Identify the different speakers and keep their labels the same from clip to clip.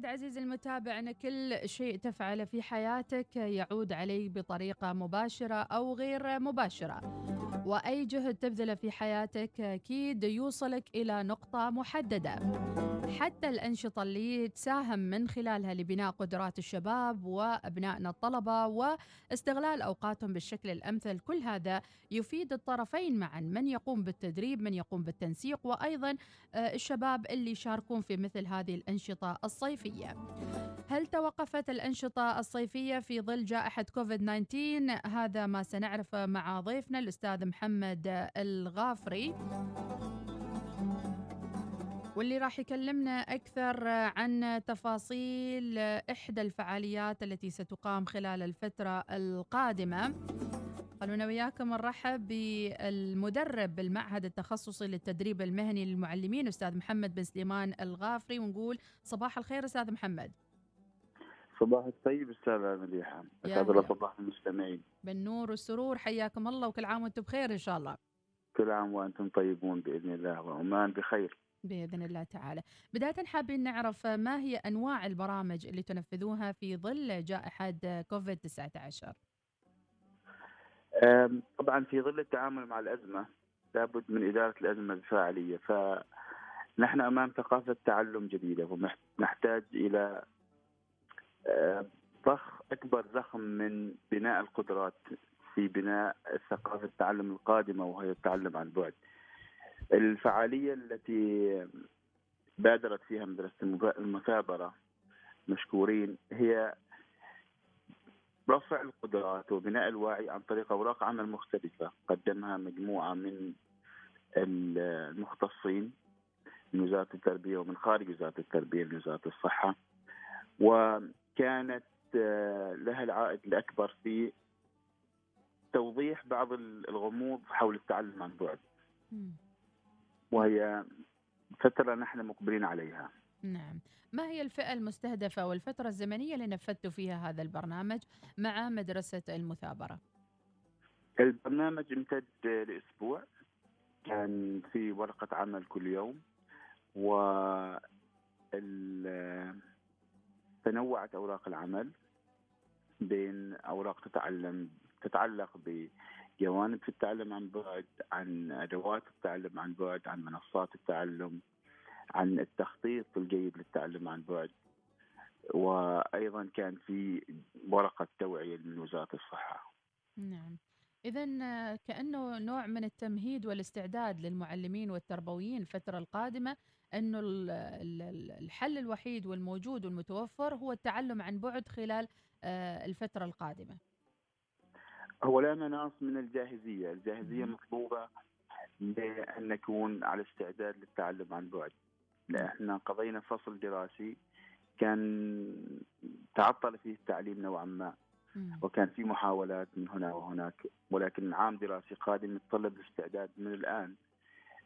Speaker 1: تأكد عزيزي المتابع أن كل شيء تفعله في حياتك يعود عليك بطريقة مباشرة أو غير مباشرة. وأي جهد تبذله في حياتك أكيد يوصلك إلى نقطة محددة. حتى الأنشطة اللي تساهم من خلالها لبناء قدرات الشباب وأبنائنا الطلبة واستغلال أوقاتهم بالشكل الأمثل كل هذا يفيد الطرفين معا من يقوم بالتدريب من يقوم بالتنسيق وأيضا الشباب اللي يشاركون في مثل هذه الأنشطة الصيفية. هل توقفت الأنشطة الصيفية في ظل جائحة كوفيد 19 هذا ما سنعرفه مع ضيفنا الأستاذ محمد الغافري. واللي راح يكلمنا أكثر عن تفاصيل إحدى الفعاليات التي ستقام خلال الفترة القادمة. خلونا وياكم نرحب بالمدرب بالمعهد التخصصي للتدريب المهني للمعلمين أستاذ محمد بن سليمان الغافري ونقول صباح الخير أستاذ محمد.
Speaker 2: صباح الطيب أستاذة مليحة. أسعد الله صباح المستمعين.
Speaker 1: بالنور والسرور حياكم الله وكل عام وأنتم بخير إن شاء الله.
Speaker 2: كل عام وأنتم طيبون بإذن الله وعمان بخير.
Speaker 1: بإذن الله تعالى. بداية حابين نعرف ما هي أنواع البرامج اللي تنفذوها في ظل جائحة كوفيد 19
Speaker 2: طبعا في ظل التعامل مع الأزمة لابد من إدارة الأزمة بفاعليه فنحن أمام ثقافة تعلم جديدة ونحتاج إلى ضخ أكبر زخم من بناء القدرات في بناء ثقافة التعلم القادمة وهي التعلم عن بعد. الفعالية التي بادرت فيها مدرسة المثابرة مشكورين هي رفع القدرات وبناء الوعي عن طريق أوراق عمل مختلفة قدمها مجموعة من المختصين من وزارة التربية ومن خارج وزارة التربية من وزارة الصحة وكانت لها العائد الأكبر في توضيح بعض الغموض حول التعلم عن بعد. وهي فترة نحن مقبلين عليها.
Speaker 1: نعم. ما هي الفئة المستهدفة والفترة الزمنية اللي نفذتوا فيها هذا البرنامج مع مدرسة المثابرة؟
Speaker 2: البرنامج امتد لأسبوع. كان في ورقة عمل كل يوم. و تنوعت أوراق العمل بين أوراق تتعلم تتعلق بجوانب في التعلم عن بعد عن أدوات التعلم عن بعد عن منصات التعلم عن التخطيط الجيد للتعلم عن بعد وأيضا كان في ورقة توعية من وزاره الصحة.
Speaker 1: نعم. اذا كأنه نوع من التمهيد والاستعداد للمعلمين والتربويين الفترة القادمة إنه الحل الوحيد والموجود والمتوفر هو التعلم عن بعد خلال الفترة القادمة.
Speaker 2: هو لا مناص من الجاهزية، الجاهزية مطلوبة لأن نكون على استعداد للتعلم عن بعد. إحنا قضينا فصل دراسي كان تعطل فيه التعليم نوعا ما وكان في محاولات من هنا وهناك. ولكن عام دراسي قادم يتطلب الاستعداد من الآن.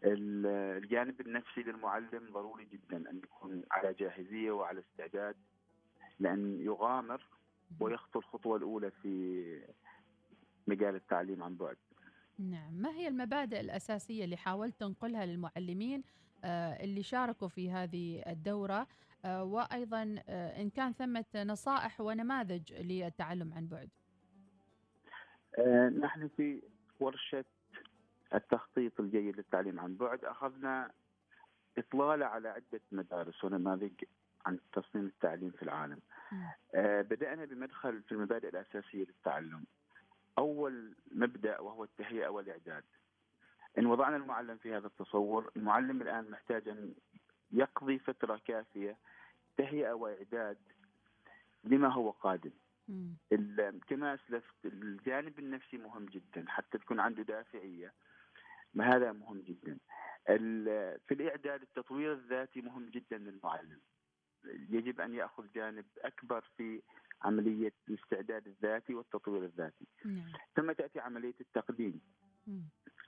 Speaker 2: الجانب النفسي للمعلم ضروري جدا أن يكون على جاهزية وعلى استعداد لأن يغامر ويخطو الخطوة الأولى في مجال التعليم عن بعد.
Speaker 1: نعم، ما هي المبادئ الأساسية اللي حاولت تنقلها للمعلمين اللي شاركوا في هذه الدورة؟ وأيضا إن كان ثمة نصائح ونماذج للتعلم عن بعد؟
Speaker 2: نحن في ورشة التخطيط الجيد للتعليم عن بعد. أخذنا إطلالة على عدة مدارس ونماذج عن تصميم التعليم في العالم. بدأنا بمدخل في المبادئ الأساسية للتعلم. أول مبدأ وهو التهيئة والإعداد إن وضعنا المعلم في هذا التصور المعلم الآن محتاج أن يقضي فترة كافية تهيئة وإعداد لما هو قادم. كما أسلفت الجانب النفسي مهم جدا حتى تكون عنده دافعية. ما هذا مهم جدا. في الإعداد التطوير الذاتي مهم جدا للمعلم. يجب أن يأخذ جانب أكبر في عملية الاستعداد الذاتي والتطوير الذاتي.
Speaker 1: نعم.
Speaker 2: ثم تأتي عملية التقديم.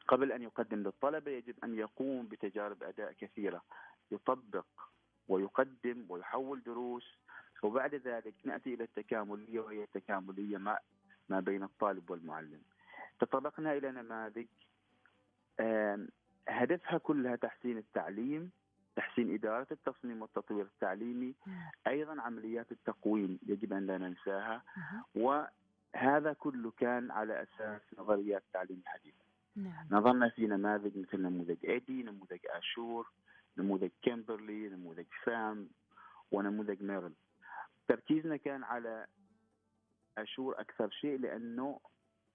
Speaker 2: قبل أن يقدم للطلبة يجب أن يقوم بتجارب أداء كثيرة. يطبق ويقدم ويحول دروس. وبعد ذلك نأتي إلى التكاملية وهي التكاملية ما, ما بين الطالب والمعلم. تطرقنا إلى نماذج هدفها كلها تحسين التعليم تحسين إدارة التصميم والتطوير التعليمي أيضا عمليات التقويم يجب أن لا ننساها. وهذا كله كان على أساس نظريات التعليم الحديثة. نعم. نظرنا في نماذج مثل نموذج ADDIE نموذج ASSURE نموذج كيمبرلي نموذج فام ونموذج ميرل. تركيزنا كان على ASSURE أكثر شيء لأنه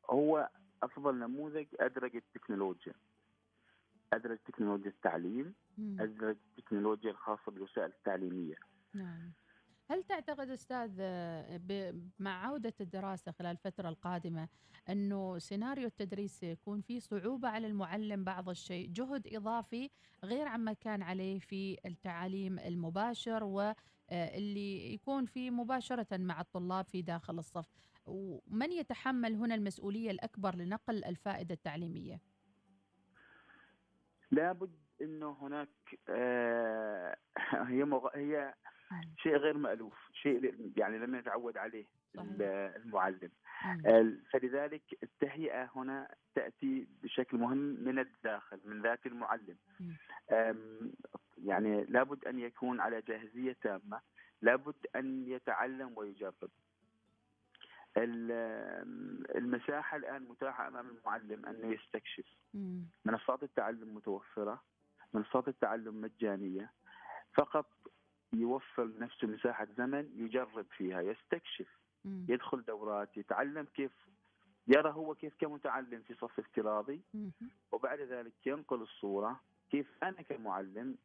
Speaker 2: هو أفضل نموذج أدرج التكنولوجيا. أدرج تكنولوجيا التعليم أدرج التكنولوجيا الخاصة بالوسائل التعليمية.
Speaker 1: نعم. هل تعتقد أستاذ مع عودة الدراسة خلال الفترة القادمة أنه سيناريو التدريس سيكون فيه صعوبة على المعلم بعض الشيء، جهد إضافي غير عما كان عليه في التعليم المباشر واللي يكون فيه مباشرة مع الطلاب في داخل الصف، ومن يتحمل هنا المسؤولية الأكبر لنقل الفائدة التعليمية؟
Speaker 2: لابد إنه هناك آه هي مغ... هي شيء غير مألوف شيء يعني لم يتعود عليه صحيح. المعلم. فلذلك التهيئة هنا تأتي بشكل مهم من الداخل من ذات المعلم. يعني لابد أن يكون على جاهزية تامة لابد أن يتعلم ويجرب. المساحة الآن متاحة أمام المعلم أنه يستكشف. منصات التعلم متوفرة منصات التعلم مجانية. فقط يوفر لنفسه مساحة زمن يجرب فيها يستكشف. يدخل دورات يتعلم كيف يرى هو كيف كمتعلم في صف افتراضي. وبعد ذلك ينقل الصورة كيف أنا كمعلم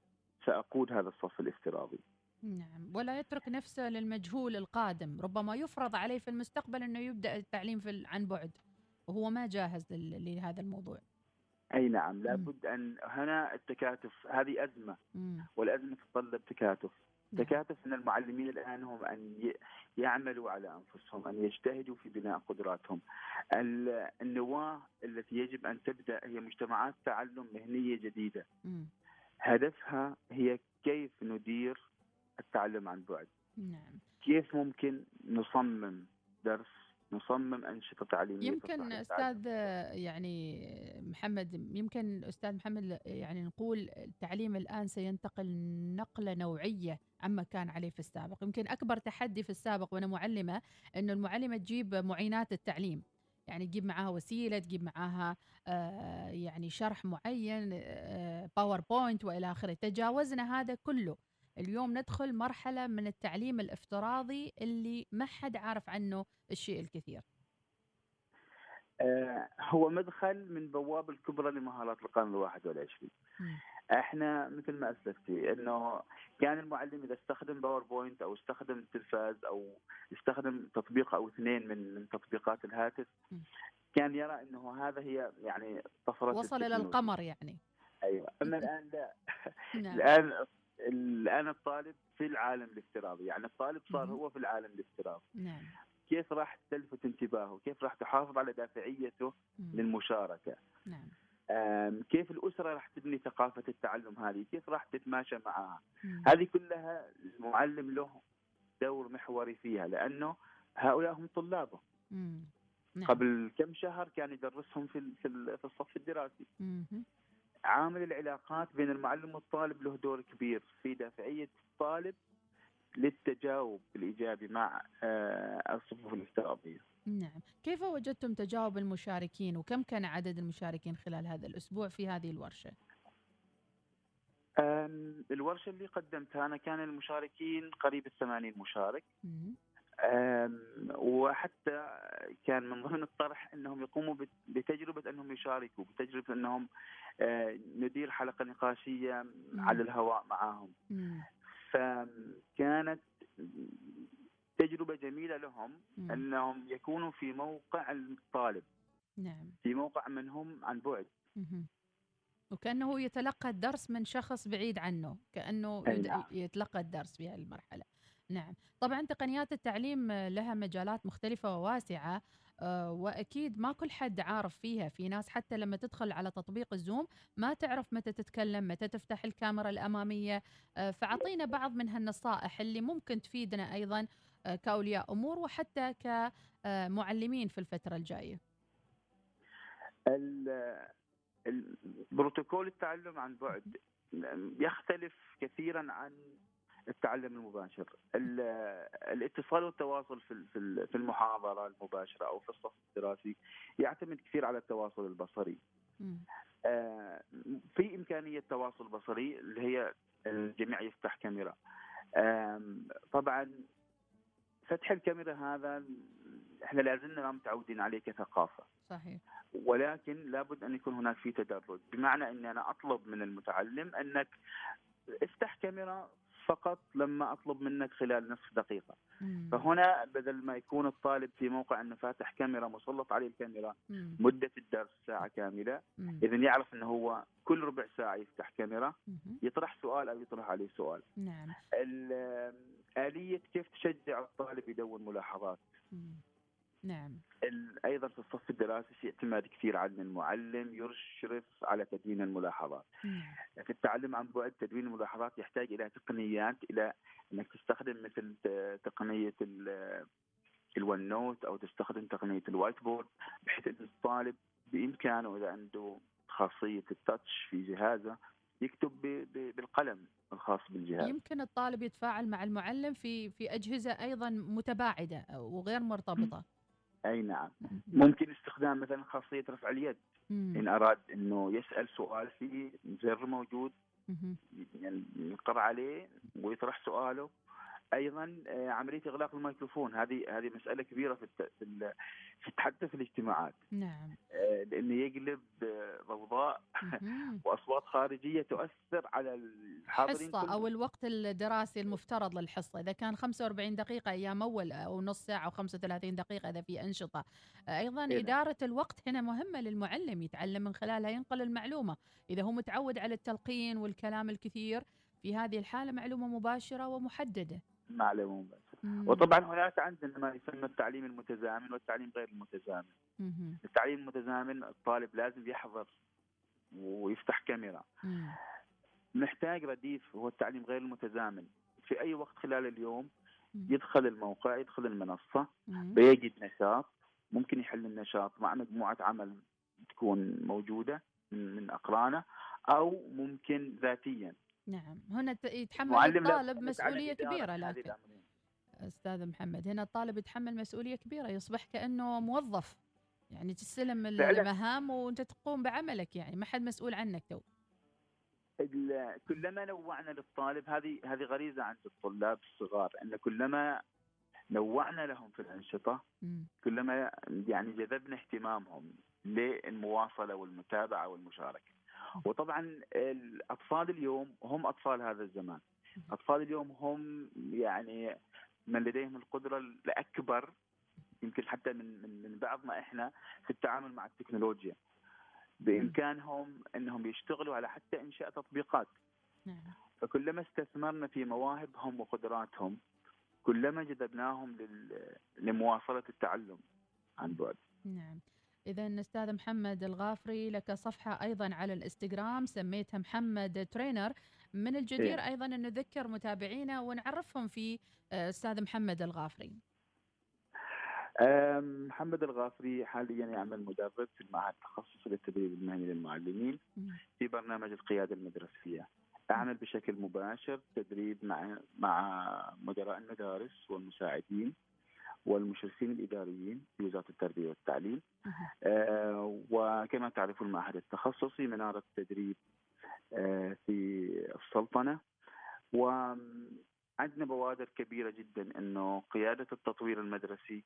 Speaker 2: سأقود هذا الصف الافتراضي.
Speaker 1: نعم ولا يترك نفسه للمجهول القادم ربما يفرض عليه في المستقبل أنه يبدأ التعليم في عن بعد وهو ما جاهز لهذا الموضوع
Speaker 2: أي نعم لابد أن هنا التكاتف هذه أزمة والأزمة تتطلب تكاتف نعم. تكاتف من المعلمين الآن هم أن يعملوا على أنفسهم، أن يجتهدوا في بناء قدراتهم. النواة التي يجب أن تبدأ هي مجتمعات تعلم مهنية جديدة. هدفها هي كيف ندير التعلم عن بعد. نعم. كيف ممكن نصمم درس نصمم أنشطة تعليمية
Speaker 1: يمكن أستاذ يعني محمد يمكن أستاذ محمد يعني نقول التعليم الآن سينتقل نقلة نوعية عما كان عليه في السابق. يمكن أكبر تحدي في السابق وأنا معلمة إنه المعلمة تجيب معينات التعليم. يعني تجيب معاها وسيلة تجيب معاها آه يعني شرح معين آه باوربوينت وإلى آخره. تجاوزنا هذا كله. اليوم ندخل مرحلة من التعليم الافتراضي اللي ما حد عارف عنه الشيء الكثير.
Speaker 2: آه هو مدخل من بواب الكبرى لمهارات القرن الواحد والعشرين. إحنا مثل ما أسلفتي إنه كان المعلم إذا استخدم باوربوينت أو استخدم التلفاز أو استخدم تطبيق أو اثنين من من تطبيقات الهاتف كان يرى إنه هذا هي يعني
Speaker 1: طفرة وصل إلى القمر يعني.
Speaker 2: أيوه. أما الآن لا. نعم. الآن الان الطالب في العالم الافتراضي يعني الطالب صار هو في العالم الافتراضي نعم كيف راح تلفت انتباهه كيف راح تحافظ على دافعيته مم. للمشاركة نعم كيف الأسرة راح تبني ثقافة التعلم هذه كيف راح تتماشى معها مم. هذه كلها المعلم له دور محوري فيها لأنه هؤلاء هم طلابه مم. نعم. قبل كم شهر كان يدرسهم في في الصف الدراسي مم. عامل العلاقات بين المعلم والطالب له دور كبير في دافعيه الطالب للتجاوب الإيجابي مع آه، الصفوف الافتراضيه.
Speaker 1: نعم، كيف وجدتم تجاوب المشاركين وكم كان عدد المشاركين خلال هذا الأسبوع في هذه الورشة؟
Speaker 2: الورشة اللي قدمتها أنا كان المشاركين قريب ال 80 مشارك. وحتى كان من ضمن الطرح إنهم يقوموا بتجربة إنهم يشاركوا بتجربة إنهم آه، ندير حلقة نقاشية على الهواء معاهم. فكانت تجربة جميلة لهم إنهم يكونوا في موقع الطالب. نعم. في موقع من هم عن بعد.
Speaker 1: وكأنه يتلقى الدرس من شخص بعيد عنه كأنه نعم. يتلقى الدرس في هذه المرحلة. نعم. طبعا تقنيات التعليم لها مجالات مختلفة وواسعة آه، وأكيد ما كل حد عارف فيها. في ناس حتى لما تدخل على تطبيق الزوم ما تعرف متى تتكلم متى تفتح الكاميرا الأمامية. آه، فأعطينا بعض من هالنصائح اللي ممكن تفيدنا أيضا آه، كأولياء أمور وحتى كمعلمين في الفترة الجاية.
Speaker 2: بروتوكول التعلم عن بعد يختلف كثيرا عن التعلم المباشر الاتصال والتواصل في في المحاضرة المباشرة أو في الصف الدراسي يعتمد كثير على التواصل البصري. آه، في إمكانية تواصل بصري اللي هي الجميع يفتح كاميرا. طبعا فتح الكاميرا هذا إحنا لازلنا ما متعودين عليه كثقافة.
Speaker 1: صحيح.
Speaker 2: ولكن لابد أن يكون هناك في تدرج. بمعنى اني أنا أطلب من المتعلم أنك افتح كاميرا فقط لما أطلب منك خلال نصف دقيقة مم. فهنا بدل ما يكون الطالب في موقع أنه فاتح كاميرا مسلط عليه الكاميرا مم. مدة الدرس ساعة كاملة اذا يعرف أنه هو كل ربع ساعة يفتح كاميرا مم. يطرح سؤال أو يطرح عليه سؤال
Speaker 1: نعم
Speaker 2: آلية كيف تشجع الطالب يدون ملاحظات مم.
Speaker 1: نعم
Speaker 2: أيضا في الصف الدراسي في اعتماد كثير على المعلم يشرف على تدوين الملاحظات. نعم. في التعلم عن بعد تدوين الملاحظات يحتاج إلى تقنيات إلى إنك تستخدم مثل تقنية ال OneNote أو تستخدم تقنية ال whiteboard بحيث إن الطالب بإمكانه إذا عنده خاصية ال touch في جهازه يكتب بالقلم الخاص بالجهاز
Speaker 1: يمكن الطالب يتفاعل مع المعلم في في أجهزة أيضا متباعدة وغير مرتبطة
Speaker 2: أي نعم. ممكن استخدام مثلا خاصية رفع اليد. إن أراد إنه يسأل سؤال في زر موجود يعني يقرا عليه ويطرح سؤاله أيضا آه، عملية إغلاق الميكروفون. هذه هذه مسألة كبيرة في في حتى في الاجتماعات.
Speaker 1: نعم.
Speaker 2: آه، لأنه يقلب آه، ضوضاء وأصوات خارجية تؤثر على الحاضرين
Speaker 1: الحصه أو الوقت الدراسي المفترض للحصة. إذا كان 45 دقيقة أيام أول أو نص ساعة أو 35 دقيقة إذا في أنشطة. أيضا إيه إدارة الوقت هنا مهمة للمعلم يتعلم من خلالها ينقل المعلومة. إذا هو متعود على التلقين والكلام الكثير في هذه الحالة معلومة مباشرة ومحددة.
Speaker 2: معلومه مباشره وطبعا هناك عندنا ما يسمى التعليم المتزامن والتعليم غير المتزامن.
Speaker 1: مم.
Speaker 2: التعليم المتزامن الطالب لازم يحضر ويفتح كاميرا.
Speaker 1: مم.
Speaker 2: محتاج رديف هو التعليم غير المتزامن. في أي وقت خلال اليوم يدخل الموقع يدخل المنصة بيجد نشاط ممكن يحل النشاط مع مجموعة عمل تكون موجودة من, من أقرانه أو ممكن ذاتيا.
Speaker 1: نعم. هنا يتحمل الطالب مسؤولية كبيرة لكن أستاذ محمد هنا الطالب يتحمل مسؤولية كبيرة يصبح كأنه موظف. يعني تستلم المهام وأنت تقوم بعملك يعني ما حد مسؤول عنك تو.
Speaker 2: كلما نوعنا للطالب هذه هذه غريزة عند الطلاب الصغار أن كلما نوعنا لهم في الأنشطة كلما يعني جذبنا اهتمامهم للمواصلة والمتابعة والمشاركة. وطبعا الأطفال اليوم هم أطفال هذا الزمان. أطفال اليوم هم يعني من لديهم القدرة الأكبر يمكن حتى من من من بعض ما إحنا في التعامل مع التكنولوجيا. بإمكانهم إنهم يشتغلوا على حتى إنشاء تطبيقات.
Speaker 1: نعم.
Speaker 2: فكلما استثمرنا في مواهبهم وقدراتهم كلما جذبناهم لمواصلة التعلم عن بعد.
Speaker 1: نعم. إذا أستاذ محمد الغافري لك صفحة أيضا على الإنستغرام سميتها محمد ترينر من الجدير إيه؟ أيضا أن نذكر متابعينا ونعرفهم في آه، أستاذ محمد الغافري.
Speaker 2: محمد الغافري حاليا يعمل مدرب في المعهد التخصصي للتدريب المهني للمعلمين في برنامج القيادة المدرسية. أعمل بشكل مباشر تدريب مع مع مدراء المدارس والمساعدين. والمشرفين الإداريين في وزاره التربية والتعليم. آه وكما تعرفون المعهد التخصصي منارة تدريب آه في السلطنة. وعندنا بوادر كبيرة جدا إنه قيادة التطوير المدرسي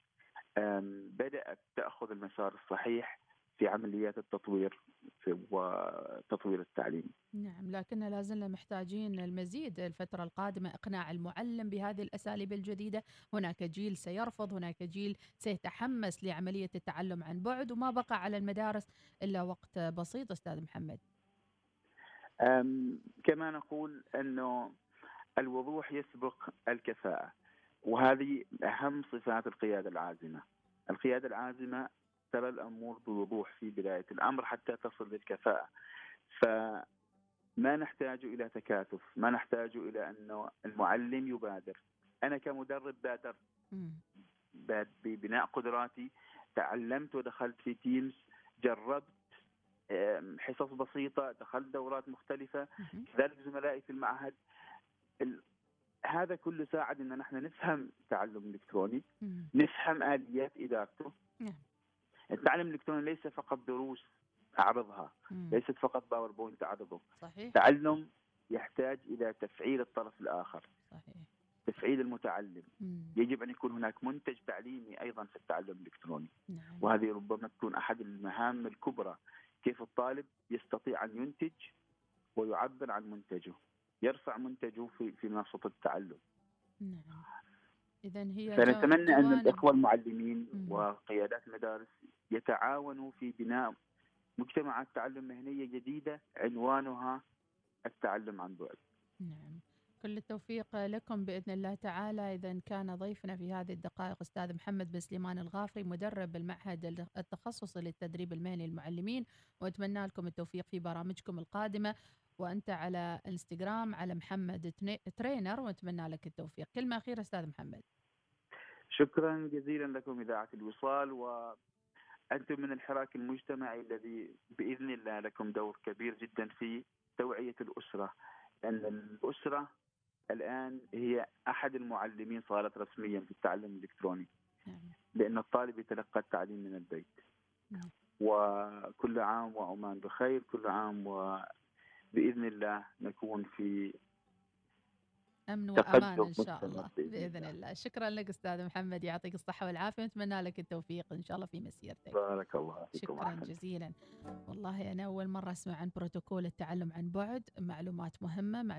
Speaker 2: بدأت تأخذ المسار الصحيح. في عمليات التطوير وتطوير التعليم.
Speaker 1: نعم لكن لا زلنا محتاجين المزيد الفترة القادمة إقناع المعلم بهذه الأساليب الجديدة. هناك جيل سيرفض هناك جيل سيتحمس لعملية التعلم عن بعد وما بقى على المدارس إلا وقت بسيط. أستاذ محمد.
Speaker 2: كما نقول أنه الوضوح يسبق الكفاءة وهذه أهم صفات القيادة العازمة. القيادة العازمة ترى الأمور بوضوح في بداية الأمر حتى تصل للكفاءة. فما نحتاج إلى تكاتف، ما نحتاج إلى انه المعلم يبادر. أنا كمدرب بادرت ببناء قدراتي، تعلمت ودخلت في تيمز، جربت حصص بسيطة دخلت دورات مختلفة
Speaker 1: مهم.
Speaker 2: كذلك زملائي في المعهد ال... هذا كله ساعد إن نحن نفهم التعلم الالكتروني
Speaker 1: مم.
Speaker 2: نفهم آليات
Speaker 1: إدارته
Speaker 2: التعلم الإلكتروني ليس فقط دروس أعرضها
Speaker 1: مم.
Speaker 2: ليست فقط باوربوينت أعرضه.
Speaker 1: صحيح.
Speaker 2: تعلم يحتاج إلى تفعيل الطرف الآخر.
Speaker 1: صحيح.
Speaker 2: تفعيل المتعلم.
Speaker 1: مم.
Speaker 2: يجب أن يكون هناك منتج تعليمي أيضا في التعلم الإلكتروني.
Speaker 1: نعم.
Speaker 2: وهذه ربما تكون أحد المهام الكبرى. كيف الطالب يستطيع أن ينتج ويعبر عن منتجه يرفع منتجه في في منصة التعلم.
Speaker 1: نعم. إذا هي
Speaker 2: فنتمنى
Speaker 1: أن
Speaker 2: الإخوة المعلمين
Speaker 1: مم.
Speaker 2: وقيادات المدارس يتعاونوا في بناء مجتمعات تعلم مهنية جديدة عنوانها التعلم عن بعد.
Speaker 1: نعم. كل التوفيق لكم بإذن الله تعالى. إذا كان ضيفنا في هذه الدقائق أستاذ محمد بن سليمان الغافري مدرب بالمعهد التخصصي للتدريب المهني للمعلمين وأتمنى لكم التوفيق في برامجكم القادمة. وأنت على إنستغرام على محمد ترينر وأتمنى لك التوفيق. كلمة أخيرة أستاذ محمد.
Speaker 2: شكرا جزيلا لكم إذاعة الوصال وأنتم من الحراك المجتمعي الذي بإذن الله لكم دور كبير جدا في توعية الأسرة لأن الأسرة الآن هي أحد المعلمين صارت رسميا في التعلم الإلكتروني
Speaker 1: نعم
Speaker 2: لأن الطالب يتلقى التعليم من البيت. وكل عام وعمان بخير كل عام وباذن الله نكون في
Speaker 1: أمن
Speaker 2: تقدم
Speaker 1: وأمان إن شاء الله.
Speaker 2: بإذن
Speaker 1: الله. شكرا لك أستاذ محمد. يعطيك الصحة والعافية. ونتمنى لك التوفيق إن شاء الله في مسيرتك.
Speaker 2: بارك الله فيكم
Speaker 1: شكرا
Speaker 2: وأحسن.
Speaker 1: جزيلا. والله أنا أول مرة أسمع عن بروتوكول التعلم عن بعد. معلومات مهمة معلومات